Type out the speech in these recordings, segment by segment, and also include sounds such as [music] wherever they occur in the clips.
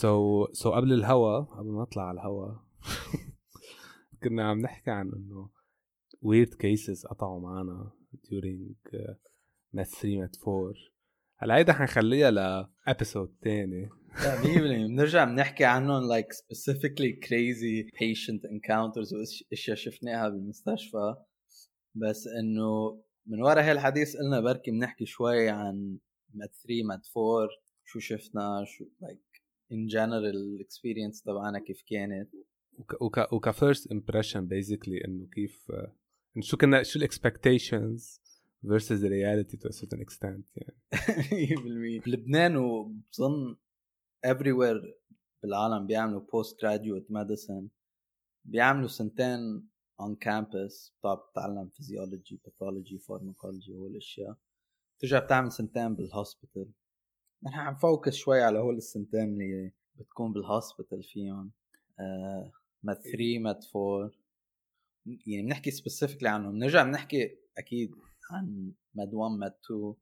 so so, so so قبل الهوا قبل ما نطلع على الهوا [laughs] كنا عم نحكي عن إنه weird cases قطعوا معنا during Med 3 Med 4 هلا هيدا حنخليها ل episode تاني. لا 100% بنرجع بنحكي عنهم like specifically crazy patient encounters وأشياء شفناها بالمستشفى. بس إنه من ورا هالحديث قلنا بركي بنحكي شوي عن Med 3 Med 4 شو شفنا شو like in general ال experience تبعنا كيف كانت. وك وك first impression basically إنه كيف إنه شو كنا شو ال expectations versus the reality to a certain extent يعني. 100% بلبنان وبظن everywhere بالعالم بيعملوا post graduate medicine. بيعملوا سنتين on campus بتقعد بتتعلم physiology pathology pharmacology وهول الأشياء. ترجع بتعمل سنتين بال hospital نحن عم focus شوي على هول السنتين اللي بتكون بال hospital فيهم. آه Med 3 Med 4 يعني بنحكي specifically عنهم. بنرجع بنحكي أكيد عن Med 1 Med 2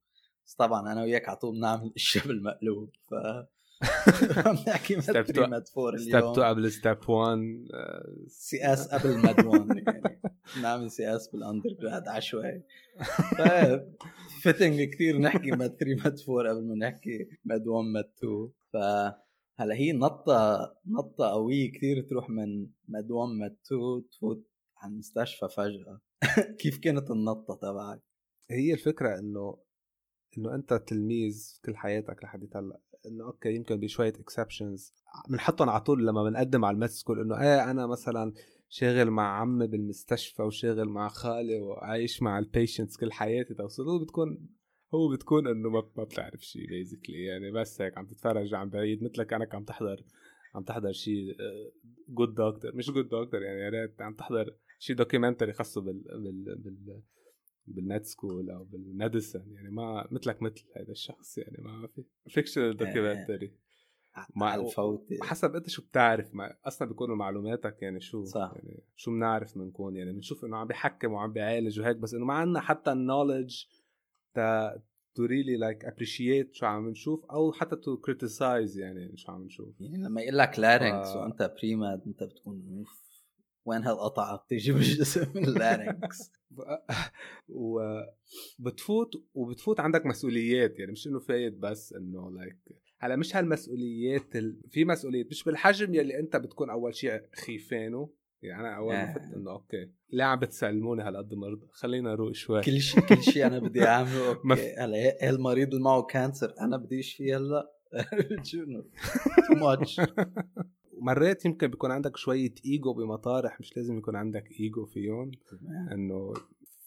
بس طبعا أنا وياك على طول بنعمل اشياء بالمقلوب ف [laughs] عم نحكي Med 3 Med 4 اليوم. Step 2 قبل Step 1 CS قبل Med 1 يعني. نعمل CS بال undergrad عشوائي. طيب. fitting كثير [laughs] نحكي Med 3 Med 4 قبل ما نحكي Med 1 Med 2 ف هلا هي نطة نطة قوية كثير تروح من Med 1 Med 2 تفوت على المستشفى فجأة. [laughs] كيف كانت النطة تبعك؟ هي الفكرة إنه إنه أنت تلميذ كل حياتك لحديت هلأ. إنه أوكي يمكن بشوية exceptions بنحطهم على طول لما بنقدم على ال med school إنه إيه أنا مثلا شاغل مع عمي بالمستشفى وشاغل مع خالي وعايش مع ال patients كل حياتي. توصل بتكون هو بتكون إنه ما ما بتعرف شيء basically يعني بس هيك عم تتفرج عن بعيد مثلك انك عم تحضر عم تحضر شيء Good Doctor مش Good Doctor يعني يا ريت عم تحضر شيء documentary خاصة بال بال بال بال med school أو بال medicine يعني ما مثلك مثل هذا الشخص يعني ما في fictional documentary مع الفوت. حسب انت شو بتعرف ما أصلا بيكونوا معلوماتك يعني شو صح. يعني شو بنعرف بنكون يعني بنشوف انه عم بيحكم وعم بيعالج وهيك بس انه ما عندنا حتى ال knowledge تا to really like appreciate شو عم نشوف أو حتى to criticize يعني شو عم نشوف. يعني لما يقول لك larynx ف... وأنت premed أنت بتكون أوف وين هالقطعة بتيجي بالجسم ال larynx [laughs] وبتفوت وبتفوت عندك مسؤوليات يعني مش إنه فايت بس إنه like هلا مش هالمسؤوليات ال... في مسؤوليات مش بالحجم يلي أنت بتكون أول شيء خيفانه. يعني أنا أول ما فت إنه أوكي ليه عم بتسلموني هالقد مرضى خلينا نروق شوي. كل شيء كل شيء أنا بدي [laughs] أعمله أوكي. هلا المريض اللي معه cancer أنا بدي اشفيه هلأ. too much مرات يمكن بيكون عندك شوية ايجو بمطارح مش لازم يكون عندك ايجو فيهم. إنه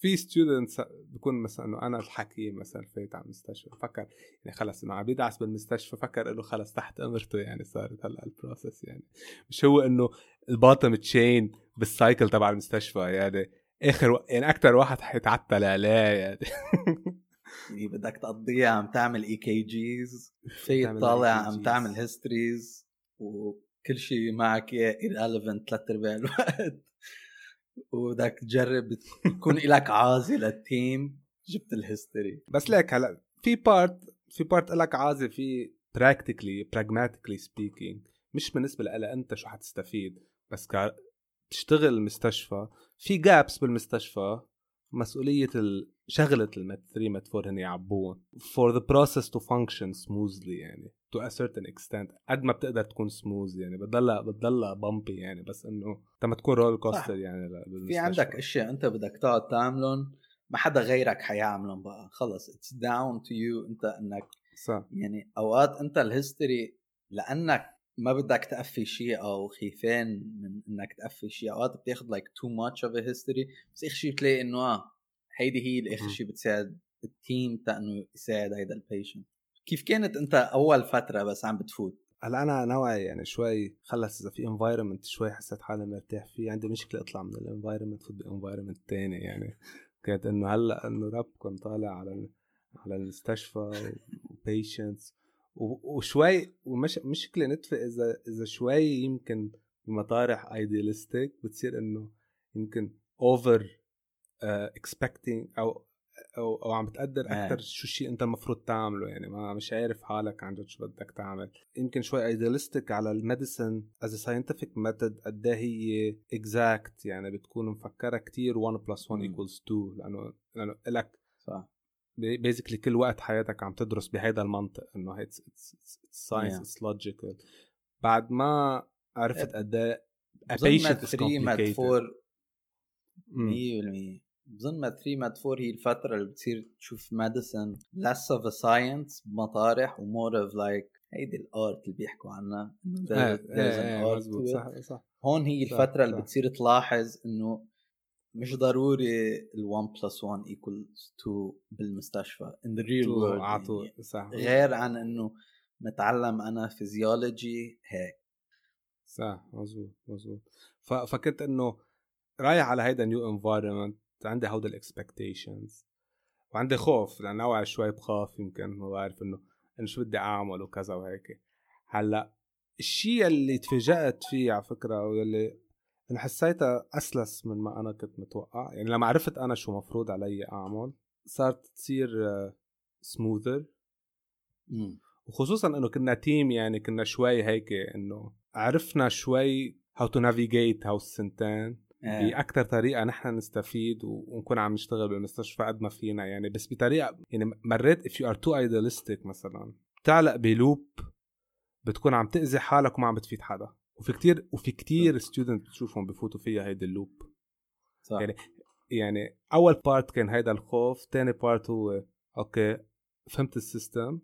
في students بكون مثلا إنه أنا الحكيم مثلا فايت على المستشفى فكر يعني خلص إنه عم يدعس بالمستشفى فكر إنه خلص تحت أمرته يعني صارت هلأ ال process يعني. مش هو إنه ال bottom chain بال cycle تبع المستشفى يعني آخر و... يعني أكثر واحد حيتعتل عليه يعني. [laughs] يعني بدك تقضيها عم تعمل EKGs في طالع عم تعمل histories وكل شيء معك irrelevant ثلاث ارباع الوقت. وبدك تجرب تكون [laughs] لك عازي لل team جبت ال history. بس ليك هلأ في part في part لك عازي في practically pragmatically speaking مش بالنسبة لك أنت شو حتستفيد بس ك تشتغل المستشفى في gaps بالمستشفى مسؤولية شغلة ال Med 3 Med 4 هن يعبوهم for the process to function smoothly يعني. To a certain extent. قد ما بتقدر تكون سموز يعني. بتضلها بتضلها bumpy يعني. بس إنه انت ما تكون roller coaster يعني في عندك أشياء أنت بدك تقعد تعملهم ما حدا غيرك حيعملهم بقى. خلص. it's down to you أنت إنك صح. يعني أوقات أنت ال history لأنك ما بدك تقفي شيء أو خيفان من إنك تقفي شيء. أوقات بتاخذ like too much of history بس اخر شيء بتلاقي إنه آه هيدي هي اللي آخر شيء بتساعد ال team تا إنه يساعد هيدا ال patient كيف كانت أنت أول فترة بس عم بتفوت؟ هلأ أنا نوعي يعني شوي خلص إذا في environment شوي حسيت حالي مرتاح فيه عندي مشكلة أطلع من ال environment فوت ب environment تاني يعني. كانت إنه هلأ إنه رب كنت طالع على على المستشفى و patients [laughs] وشوي ومش مشكلة نتفق إذا إذا شوي يمكن بمطارح idealistic بتصير إنه يمكن over expecting أو أو, أو عم بتقدر إيه. أكثر شو الشيء أنت المفروض تعمله يعني ما مش عارف حالك عن جد شو بدك تعمل يمكن شوي idealistic على ال medicine as scientific method قد إيه هي exact يعني بتكون مفكرة كتير 1 plus 1 مم. equals 2 لأنه لأنه لك صح basically كل وقت حياتك عم تدرس بهيدا المنطق إنه it's science. it's logical بعد ما عرفت قد إيه is 3 med complicated 4 مم. 100% بظن med 3 med 4 هي الفترة اللي بتصير تشوف medicine less of a science بمطارح و more of like هيدي ال art اللي بيحكوا عنها إنه مزبوط to it. صح صح. هون هي الفترة اللي. بتصير تلاحظ إنه مش ضروري ال 1 plus 1 equals 2 بالمستشفى in the real to world يعني. صح غير عن إنه متعلم أنا فيزيولوجي هيك. صح مزبوط مزبوط. ف... فكنت إنه رايح على هيدا new environment عندي هودا ال expectations وعندي خوف لأن نوعا شوي بخاف يمكن ما بعرف إنه إنه شو بدي أعمل وكذا وهيك هلأ الشيء اللي تفاجأت فيه على فكرة واللي إنه حسيتها أسلس من ما أنا كنت متوقع يعني لما عرفت أنا شو مفروض علي أعمل صارت تصير smoother مم. وخصوصا إنه كنا team يعني كنا شوي هيك إنه عرفنا شوي how to navigate هاو السنتين. باكثر طريقة نحن نستفيد ونكون عم نشتغل بالمستشفى قد ما فينا. يعني بس بطريقة يعني مرات if you are too idealistic مثلا بتعلق ب loop بتكون عم تأذي حالك وما عم بتفيد حدا وفي كتير وفي كتير student بتشوفهم بفوتوا فيها هيدي ال loop. صح. يعني يعني أول part كان هيدا الخوف تاني part هو okay فهمت ال system.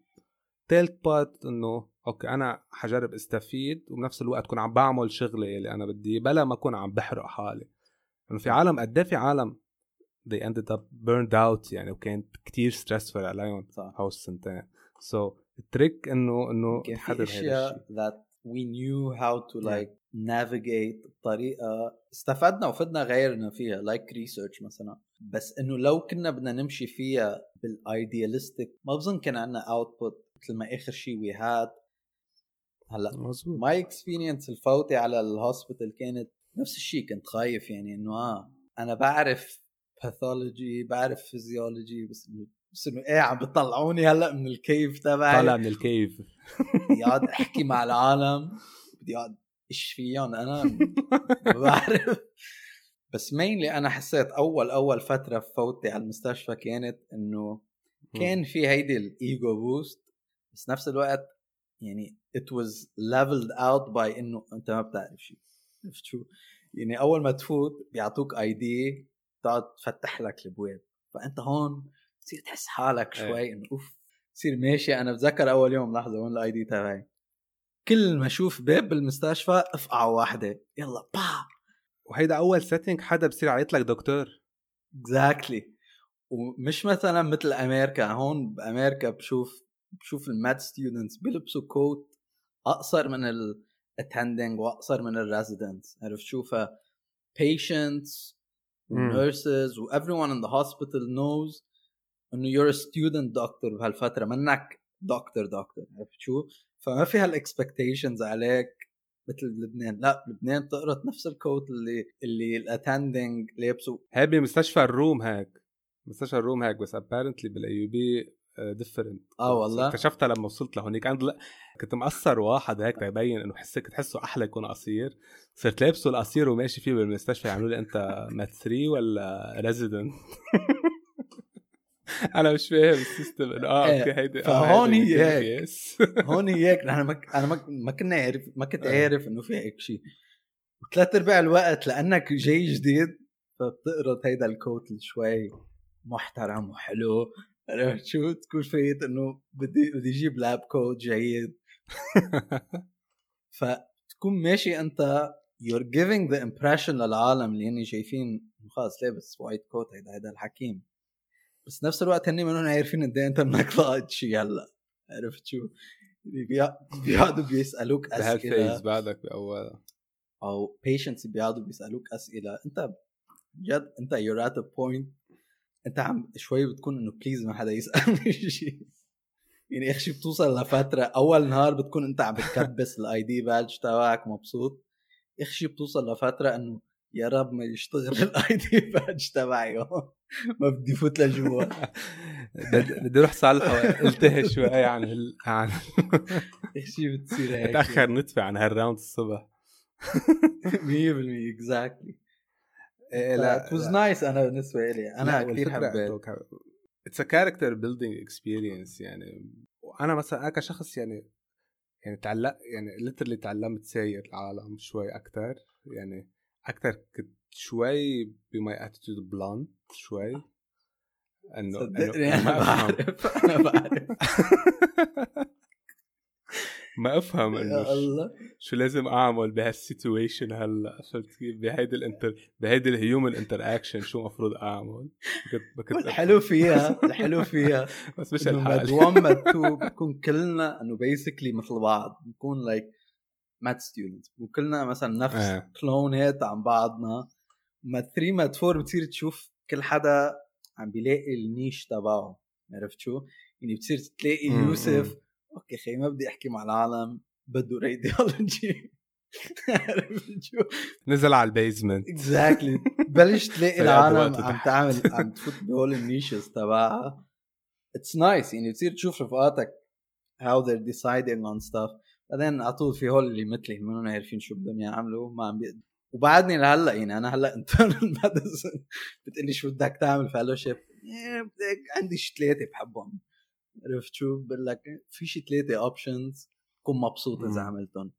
تالت part إنه أوكي أنا حجرب استفيد وبنفس الوقت كون عم بعمل شغلي اللي أنا بدي بلا ما أكون عم بحرق حالي. إنه في عالم قد إيه في عالم they ended up burned out يعني وكانت كتير stressful عليهم صح. هاو السنتين. So, ال trick إنه إنه في تحدد الشيء أشياء that we knew how to Yeah. like navigate بطريقة استفدنا وفدنا غيرنا فيها like research مثلا. بس إنه لو كنا بدنا نمشي فيها بال idealistic ما بظن كان عندنا output مثل ما آخر شيء we had. هلأ مظبوط. my experience الفوتة على ال hospital كانت نفس الشيء كنت خايف يعني إنه آه أنا بعرف pathology بعرف فيزيولوجي بس انه بس إنه إيه عم بتطلعوني هلأ من ال cave تبعي؟ طالع من ال cave بدي أقعد أحكي مع العالم بدي أقعد إيش فيهم أنا؟ ما بعرف. بس mainly أنا حسيت اول أول فترة فوتي على المستشفى كانت إنه كان في هيدي ال ego boost بس نفس الوقت يعني it was leveled out by إنه أنت ما بتعرف شيء [laughs] عرفت شو؟ يعني أول ما تفوت بيعطوك ID تقعد تفتح لك البواب فأنت هون بتصير تحس حالك إيه. شوي إنه أوف بتصير ماشي. أنا بتذكر أول يوم لحظة وين ال ID تبعي. كل ما أشوف باب بالمستشفى افقع واحدة. يلا با! وهيدا أول setting حدا بصير يعيط لك دكتور. Exactly ومش مثلا مثل أمريكا. هون بأمريكا بشوف بشوف ال med students بيلبسوا coat أقصر من ال attending واقصر من ال residents عرفت شوف patients nurses و everyone in the hospital knows إنه you're a student doctor بهالفترة منك دكتور دكتور عرفت شو؟ فما في هال expectations عليك مثل بلبنان لا بلبنان بتقرا نفس ال coat اللي اللي ال attending لابسه هي بمستشفى الروم هيك. مستشفى الروم هيك بس apparently بال AUB different آه والله؟ اكتشفتها لما وصلت لهونيك لا كنت مقصر واحد هيك تبين إنه حسيت تحسه أحلى يكون قصير. صرت لابسه القصير وماشي فيه بالمستشفى. يعملوا لي أنت [laughs] med 3 ولا resident [laughs] أنا مش فاهم ال system إنه آه إيه، okay هيدي فهون هيدي هي هيك. [laughs] هون هيك. أنا ما أنا ما, كنا عارف ما كنت إيه. عارف إنه في هيك شيء وثلاث أرباع الوقت لأنك جاي جديد فبتقرا هيدا ال coat شوي محترم وحلو. عرفت شو؟ تكون فايت إنه بدي بدي أجيب lab coat جيد. [laughs] فتكون ماشي أنت you're giving the impression للعالم اللي هن شايفين خلص لابس white coat هيدا هيدا الحكيم. بس نفس الوقت هن منهم عارفين قد إيه أنت منك لاقط شيء هلأ. عرفت شو؟ يعني بيقعدوا بيسألوك [laughs] بهال phase أسئلة. بعدك باول أو patients بيقعدوا بيسألوك أسئلة. أنت جد أنت you're at a point انت عم شوي بتكون انه please ما حدا يسألني [laughs] شيء يعني اخشي بتوصل لفترة أول نهار بتكون انت عم بتكبس ال ID badge تبعك مبسوط. اخشي بتوصل لفترة انه يا رب ما يشتغل ال ID badge تبعي. [laughs] ما بدي فوت لجوا. [laughs] بدي أروح صالحه التهي شوي عن ال... عن شيء بتصير هيك. تاخر نتفه عن هال round الصبح. 100% exactly لا it was nice أنا بالنسبة لي أنا كثير حبيت it's a character building experience يعني. وأنا مثلا أنا كشخص يعني يعني تعلق يعني literally تعلمت ساير العالم شوي أكثر يعني. أكثر كنت شوي ب my attitude blunt شوي. انه أنا بعرف أنا بعرف. [laughs] ما أفهم إنه شو لازم أعمل بهال situation هلا كيف؟ بهيدي ال inter بهيدي ال human interaction شو المفروض أعمل؟ الحلو فيها الحلو فيها. [laughs] بس مش الحال. med 1 med 2 بكون كلنا إنه basically مثل بعض بنكون like med students وكلنا مثلا نفس آه. clone ات عن بعضنا. med 3 med 4 بتصير تشوف كل حدا عم بيلاقي ال niche تبعه. عرفت شو؟ يعني بتصير تلاقي يوسف أوكي خي ما بدي أحكي مع العالم بده radiology [laughs] نزل على ال basement. exactly [laughs] بلش تلاقي العالم عم تعمل [laughs] عم تفوت بهول ال niches تبعها. it's nice يعني بتصير تشوف رفقاتك how they're deciding on stuff. بعدين على طول في هول اللي مثلي ما عارفين شو بدهم يعملوا ما عم بيقدروا. وبعدني لهلأ يعني أنا هلأ internal medicine بتقلي شو بدك تعمل fellowship عندي شي ثلاثة بحبهم. عرفت شو؟ بقول لك في شي ثلاثة options كون مبسوط إذا عملتهم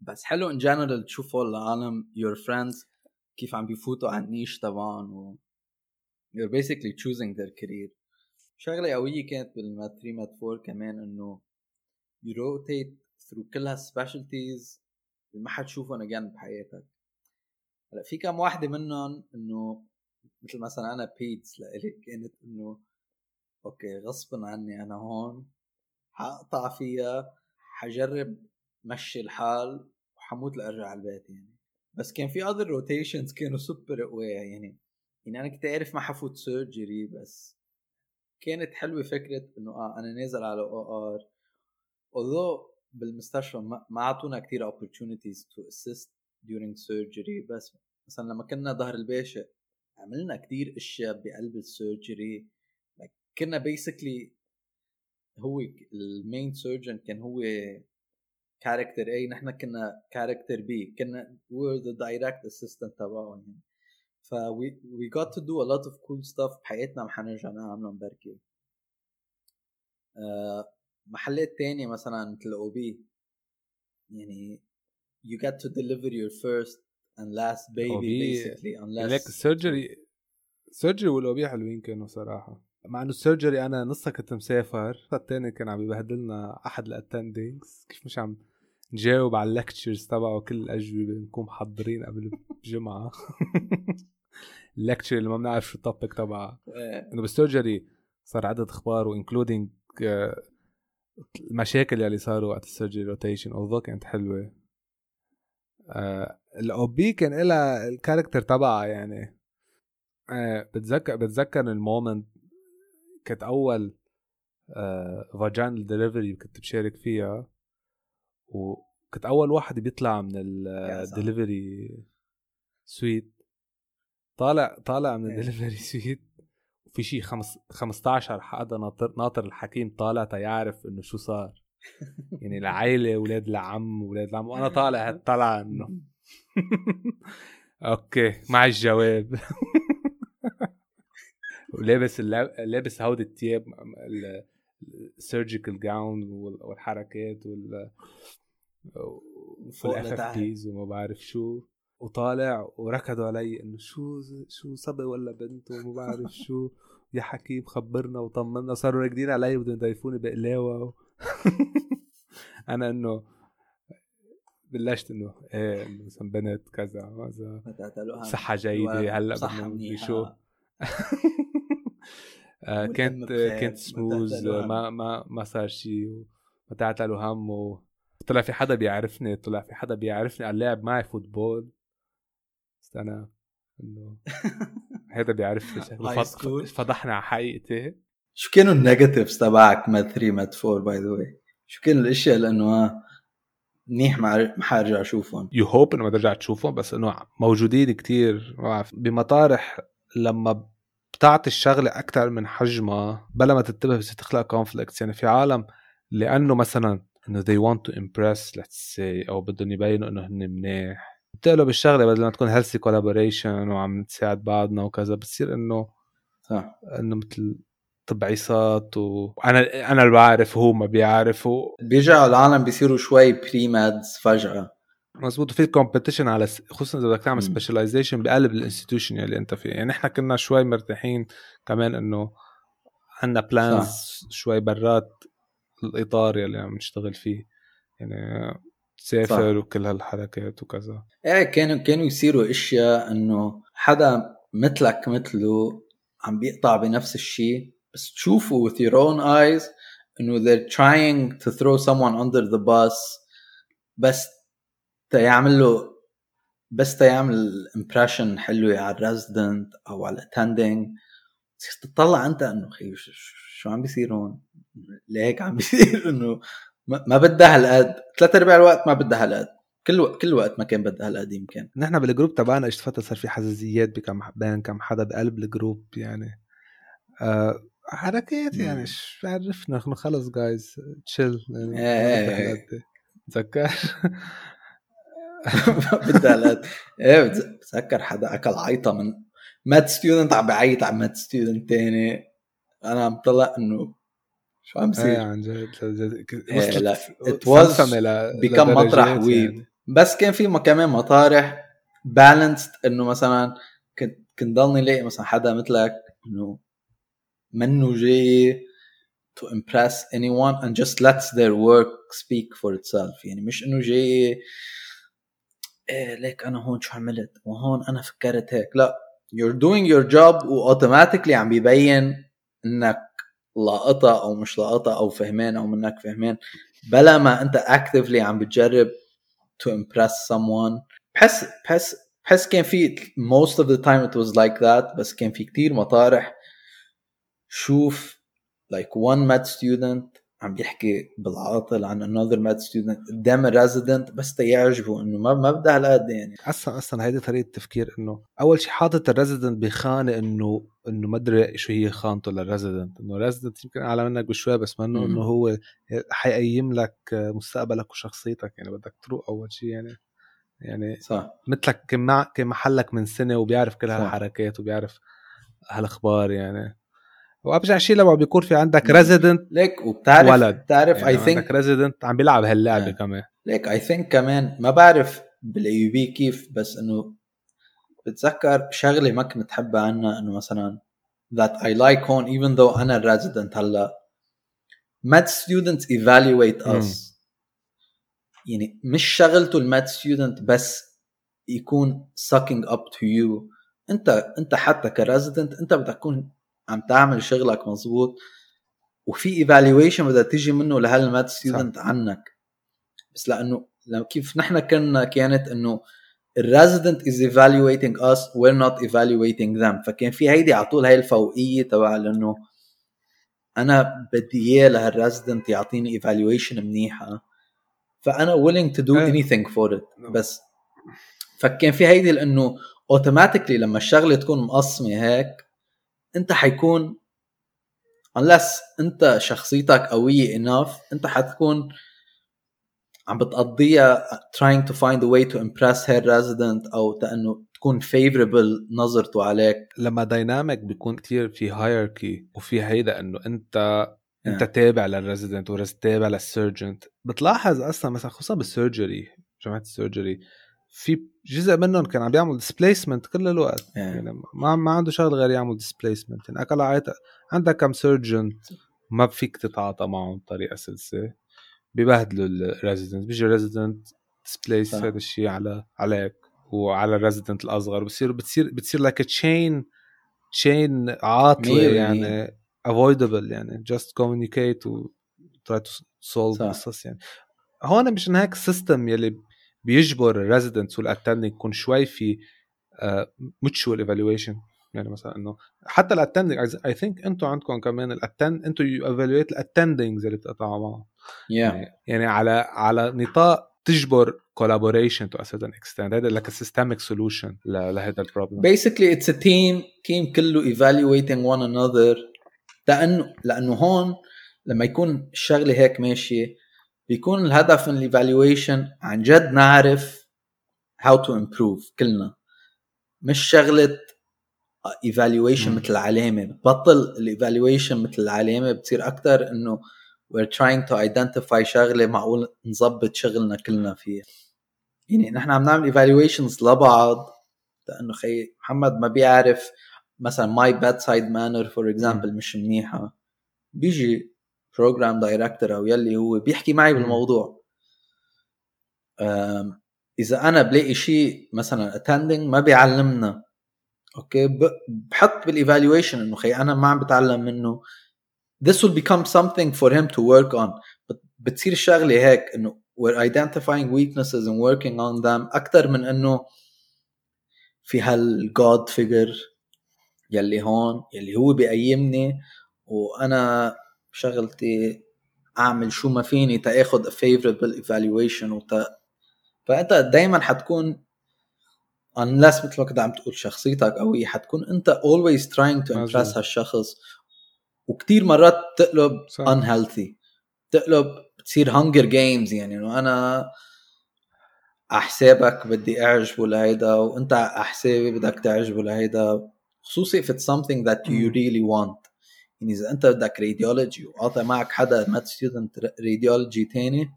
بس حلو in general تشوفوا العالم your friends كيف عم بيفوتوا على ال niche تبعهم و you're basically choosing their career. شغلة قوية كانت بال med 3 med 4 كمان إنه you rotate through كل هال specialties اللي ما حتشوفهم again بحياتك. هلأ في كم واحدة منهم إنه مثل مثلا أنا peds لإلي كانت إنه أوكي غصبا عني أنا هون حقطع فيها حجرب مشي الحال وحموت لأرجع على البيت يعني. بس كان في other rotations كانوا سوبر قوية يعني. يعني أنا كنت عارف ما حفوت surgery بس كانت حلوة فكرة إنه آه أنا نازل على OR although بالمستشفى ما أعطونا كثير opportunities to assist during surgery بس مثلا لما كنا ظهر الباشق عملنا كثير أشياء بقلب ال surgery كنا basically هو ال main surgeon كان هو character A نحن كنا character B كنا were the direct assistant تبعهم يعني. ف we, we got to do a lot of cool stuff بحياتنا ما حنرجع نعملهم بركي. uh, محلات تانية مثلا مثل OB يعني you get to deliver your first and last baby basically unless لك ال surgery ال surgery وال OB حلوين كانوا صراحة. مع إنه ال surgery أنا نصها كنت مسافر الثاني كان عم يبهدلنا أحد ال attendings كيف مش عم نجاوب على ال lectures تبعه كل الأجوبة؟ نكون محضرين قبل بجمعه ال lecture [laughs] اللي ما بنعرف شو ال topic تبعها إيه. إنه بال surgery صار عدد أخبار و including المشاكل اللي صاروا وقت ال surgery rotation although كانت حلوة. آه ال OB كان لها ال character تبعها يعني. آه بتذكر بتذكر ال moment كانت أول آه vaginal delivery كنت بشارك فيها وكنت أول واحد بيطلع من ال delivery suite طالع طالع من ال delivery suite في شيء خمس 15 حدا ناطر ناطر الحكيم طالع تيعرف إنه شو صار. [laughs] يعني العائله أولاد العم أولاد العم وأنا طالع طلع إنه. [laughs] أوكي مع الجواب. [laughs] ولابس لابس هودي الثياب ال surgical gown والحركات وال وال FFPs وما بعرف شو. وطالع وركضوا علي إنه شو شو صبي ولا بنت وما بعرف [laughs] شو. يا حكيم خبرنا وطمنا. صاروا راكدين علي بدهم يضيفوني بقلاوة و... [laughs] أنا إنه بلشت إنه إيه انه مثلا بنت كذا كذا صحة جيدة هلأ بدنا شو. [laughs] كانت كانت سموز ما ما ما صار شيء ما تعتلوا هم و... طلع في حدا بيعرفني طلع في حدا بيعرفني قال لعب معي football. استنى إنه [laughs] هذا بيعرف فضحنا على حقيقتي. شو كانوا ال negatives تبعك med 3 med 4 by the way شو كانوا الأشياء لأنه منيح ما حارجع أشوفهم؟ you hope إنه ما ترجع تشوفهم بس إنه موجودين كتير. بمطارح لما بتعطي الشغلة أكثر من حجمها بلا ما تنتبه بس تخلق conflicts يعني في عالم لأنه مثلا إنه they want to impress let's say أو بدهم يبينوا إنه هن منيح. بتقلب الشغلة بدل ما تكون healthy collaboration وعم نساعد بعضنا وكذا بتصير إنه صح. إنه مثل تبعيصات وأنا أنا اللي بعرف هو ما بيعرف و... بيرجعوا العالم بيصيروا شوي pre-meds فجأة. مزبوط وفي competition على خصوصا إذا بدك تعمل specialization بقلب ال institution اللي أنت فيه. يعني إحنا كنا شوي مرتاحين كمان إنه عندنا plans شوي برات الإطار يلي عم نشتغل فيه. يعني تسافر وكل هالحركات وكذا. إيه كانوا كانوا يصيروا أشياء إنه حدا مثلك مثله عم بيقطع بنفس الشيء بس تشوفوا with your own eyes إنه they're trying to throw someone under the bus. بس تيعمل له بس تيعمل impression حلوة على ال resident أو على ال attending تطلع أنت إنه خي شو عم بيصير هون؟ ليك عم بيصير [laughs] إنه ما بدها هالقد. ثلاث أرباع الوقت ما بدها هالقد. كل وقت كل وقت ما كان بدها هالقد يمكن. نحن بال group تبعنا اجت فترة صار في حزازيات بكم بين كم حدا بقلب الجروب يعني. آه حركات يعني شو عرفنا خلص جايز تشيل يعني إيه, إيه. تذكر؟ [laughs] [laughs] هالقد إيه بتذكر حدا اكل عيطه من med student عم بعيط على med student تاني. أنا عم طلع إنه شو عم بصير؟ إيه عن جد إيه like it was بكم مطرح ويب يعني. بس كان في كمان مطارح بال MCAT إنه مثلا كنت كنت ضلني لاقي مثلا حدا مثلك إنه منه جاي to impress anyone and just lets their work speak for itself. يعني مش إنه جاي إيه ليك أنا هون شو عملت؟ وهون أنا فكرت هيك. لا you're doing your job واوتوماتيكلي عم بيبين إنك لاقطة أو مش لاقطة أو فهمان أو منك فهمان. بلا ما أنت actively عم بتجرب to impress someone. بحس بحس بحس كان في most of the time it was like that بس كان في كتير مطارح. شوف like one med student عم بيحكي بالعاطل عن another med student قدام ال resident بس تيعجبه إنه ما ما بدها هالقد يعني. أصلا أصلا هيدي طريقة تفكير إنه أول شيء حاطط ال resident بخانة انه إنه ما أدري شو هي خانته لل resident إنه ال resident يمكن أعلى منك بشوي بس ما انه إنه هو حيقيم لك مستقبلك وشخصيتك يعني. بدك تروق أول شيء يعني. يعني صح. مثلك كان محلك من سنة وبيعرف كل هالحركات وبيعرف هالأخبار يعني. وابشع شيء لما بيكون في عندك resident ليك وبتعرف ولد. بتعرف I think عندك resident عم بيلعب هاللعبة yeah. كمان. ليك I think كمان ما بعرف بال AUB كيف بس إنه بتذكر شغلة ما كنت حبها عنا إنه مثلا that I like هون even though أنا ال resident هلأ. Med students evaluate us. يعني مش شغلته ال med student بس يكون sucking up to you. أنت أنت حتى ك resident أنت بدك تكون عم تعمل شغلك مزبوط وفي evaluation بدها تيجي منه لهال med student عنك. بس لأنه كيف نحن كنا كانت إنه ال resident is evaluating us we're not evaluating them فكان في هيدي على طول هاي الفوقية تبع لأنه أنا بدي إياه لهال resident يعطيني evaluation منيحه فأنا willing to do anything for it. نعم. بس فكان في هيدي لأنه automatically لما الشغلة تكون مقسمه هيك انت حيكون unless انت شخصيتك قوية enough انت حتكون عم بتقضيها trying to find a way to impress her resident أو انه تكون favorable نظرته عليك لما dynamic بيكون كتير في hierarchy وفي هيدا إنه انت انت yeah. تابع لل resident والريز تابع لل surgeon بتلاحظ أصلا مثلا خصوصا بال surgery جماعة ال surgery في جزء منهم كان عم بيعمل displacement كل الوقت. Yeah. يعني ما ما عنده شغل غير يعمل displacement يعني اكل عيط عندك كم surgeon ما فيك تتعاطى معهم بطريقة سلسة ببهدلوا ال resident بيجي ال resident displace هذا الشيء على عليك وعلى ال resident الأصغر. بتصير بتصير بتصير لك chain chain عاطلة يعني avoidable. يعني just communicate و try to solve قصص يعني. هون مشان هيك ال system يلي بيجبر ال residents وال attending يكون شوي في mutual uh, evaluation يعني مثلا إنه حتى ال attending I think أنتم عندكم كمان ال attend أنتم you evaluate ال attendings اللي بتقطعوا معهم. Yeah. يعني, يعني على على نطاق تجبر collaboration to a certain extent. هذا like a systemic solution لهذا ال problem basically it's a team ال team كله evaluating one another. لأنه لأنه هون لما يكون الشغلة هيك ماشية بيكون الهدف من ال evaluation عن جد نعرف how to improve كلنا. مش شغلة evaluation مثل العلامة. بتبطل ال evaluation مثل العلامة بتصير أكثر إنه we're trying to identify شغلة معقول نظبط شغلنا كلنا فيها. يعني نحن عم نعمل evaluations لبعض. لأنه خي محمد ما بيعرف مثلا my bedside manner for example مش منيحة. بيجي program director أو يلي هو بيحكي معي بالموضوع. إذا أنا بلاقي شيء مثلا attending ما بيعلمنا. أوكي؟ بحط بال evaluation إنه خي أنا ما عم بتعلم منه. This will become something for him to work on. بتصير الشغلة هيك إنه we're identifying weaknesses and working on them أكثر من إنه في هال god figure يلي هون يلي هو بيقيمني وأنا شغلتي أعمل شو ما فيني تاخذ favorable evaluation وتا فأنت دائما حتكون unless مثل ما كنت عم تقول شخصيتك قوية حتكون أنت always trying to impress هالشخص. وكتير مرات تقلب صح. unhealthy. تقلب بتصير hunger games يعني إنه أنا أحسابك بدي اعجبه لهيدا وأنت أحسابي بدك تعجبه لهيدا خصوصي if it's something that you really want. يعني إذا أنت بدك radiology وقاطع معك حدا med student radiology تاني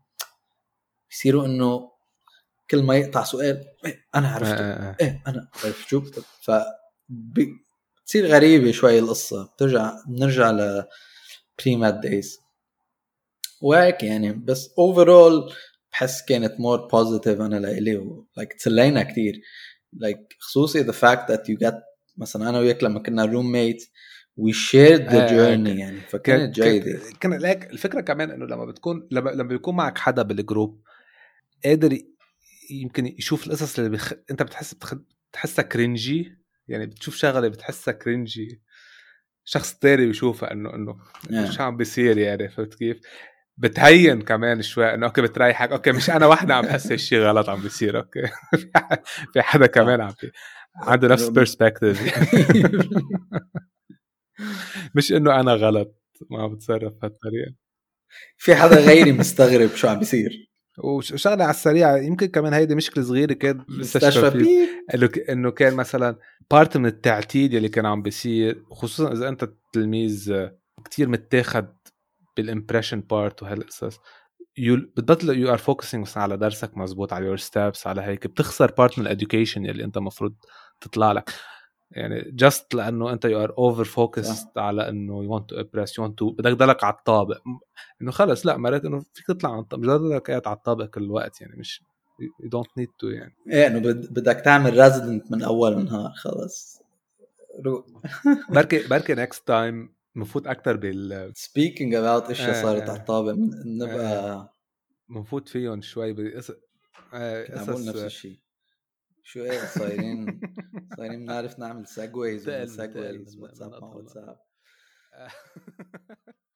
بصيروا إنه كل ما يقطع سؤال إيه أنا عرفت آه، آه، آه. إيه أنا عرفت شو ف بتصير غريبة شوي القصة. بترجع بنرجع ل pre-med days وهيك يعني بس overall بحس كانت more positive أنا لإلي like تسلينا كثير like خصوصي the fact that you get مثلا أنا وياك لما كنا roommate we shared the journey يعني فكانت جيده كان لك الفكرة كمان إنه لما بتكون لما لما بيكون معك حدا بال group قادر يمكن يشوف القصص اللي بخ... أنت بتحس بتخ... بتحسها cringy يعني بتشوف شغلة بتحسها cringy شخص تاني بيشوفها انه إنه yeah. شو عم بيصير يعني فهمت كيف؟ بتهين كمان شوي إنه okay بتريحك okay مش أنا وحدة عم بحس هالشيء غلط عم بيصير okay [laughs] في حدا كمان عم بي... عنده نفس [laughs] perspective [laughs] مش إنه أنا غلط ما عم بتصرف بهالطريقه في حدا غيري مستغرب شو عم بيصير. وشغلة على السريع يمكن كمان هيدي مشكلة صغيرة كانت مستشفى إنه إنه كان مثلا part من ال attitude اللي كان عم بيصير خصوصا إذا أنت تلميذ كتير متاخد بال impression part وهالقصص. بتبطل you are focusing مثلا على درسك مزبوط على your steps على هيك بتخسر part من ال education اللي أنت المفروض تطلع لك. يعني just لأنه أنت you are over focused على إنه you want to impress you want to بدك تضلك على الطابق. إنه خلص لا مرات إنه فيك تطلع عن الطابق بدك قاعد على الطابق كل الوقت يعني مش you don't need to يعني. إيه إنه بدك تعمل resident من أول النهار خلص. [laughs] بركي بركي next time بنفوت أكثر بال speaking about إشياء صارت على الطابق نبقى بنفوت فيهم شوي بقصص قصص نفس الشيء. شو إيه صايرين [laughs] صايرين بنعرف نعمل سيجويز سيجويز واتساب واتساب. [laughs]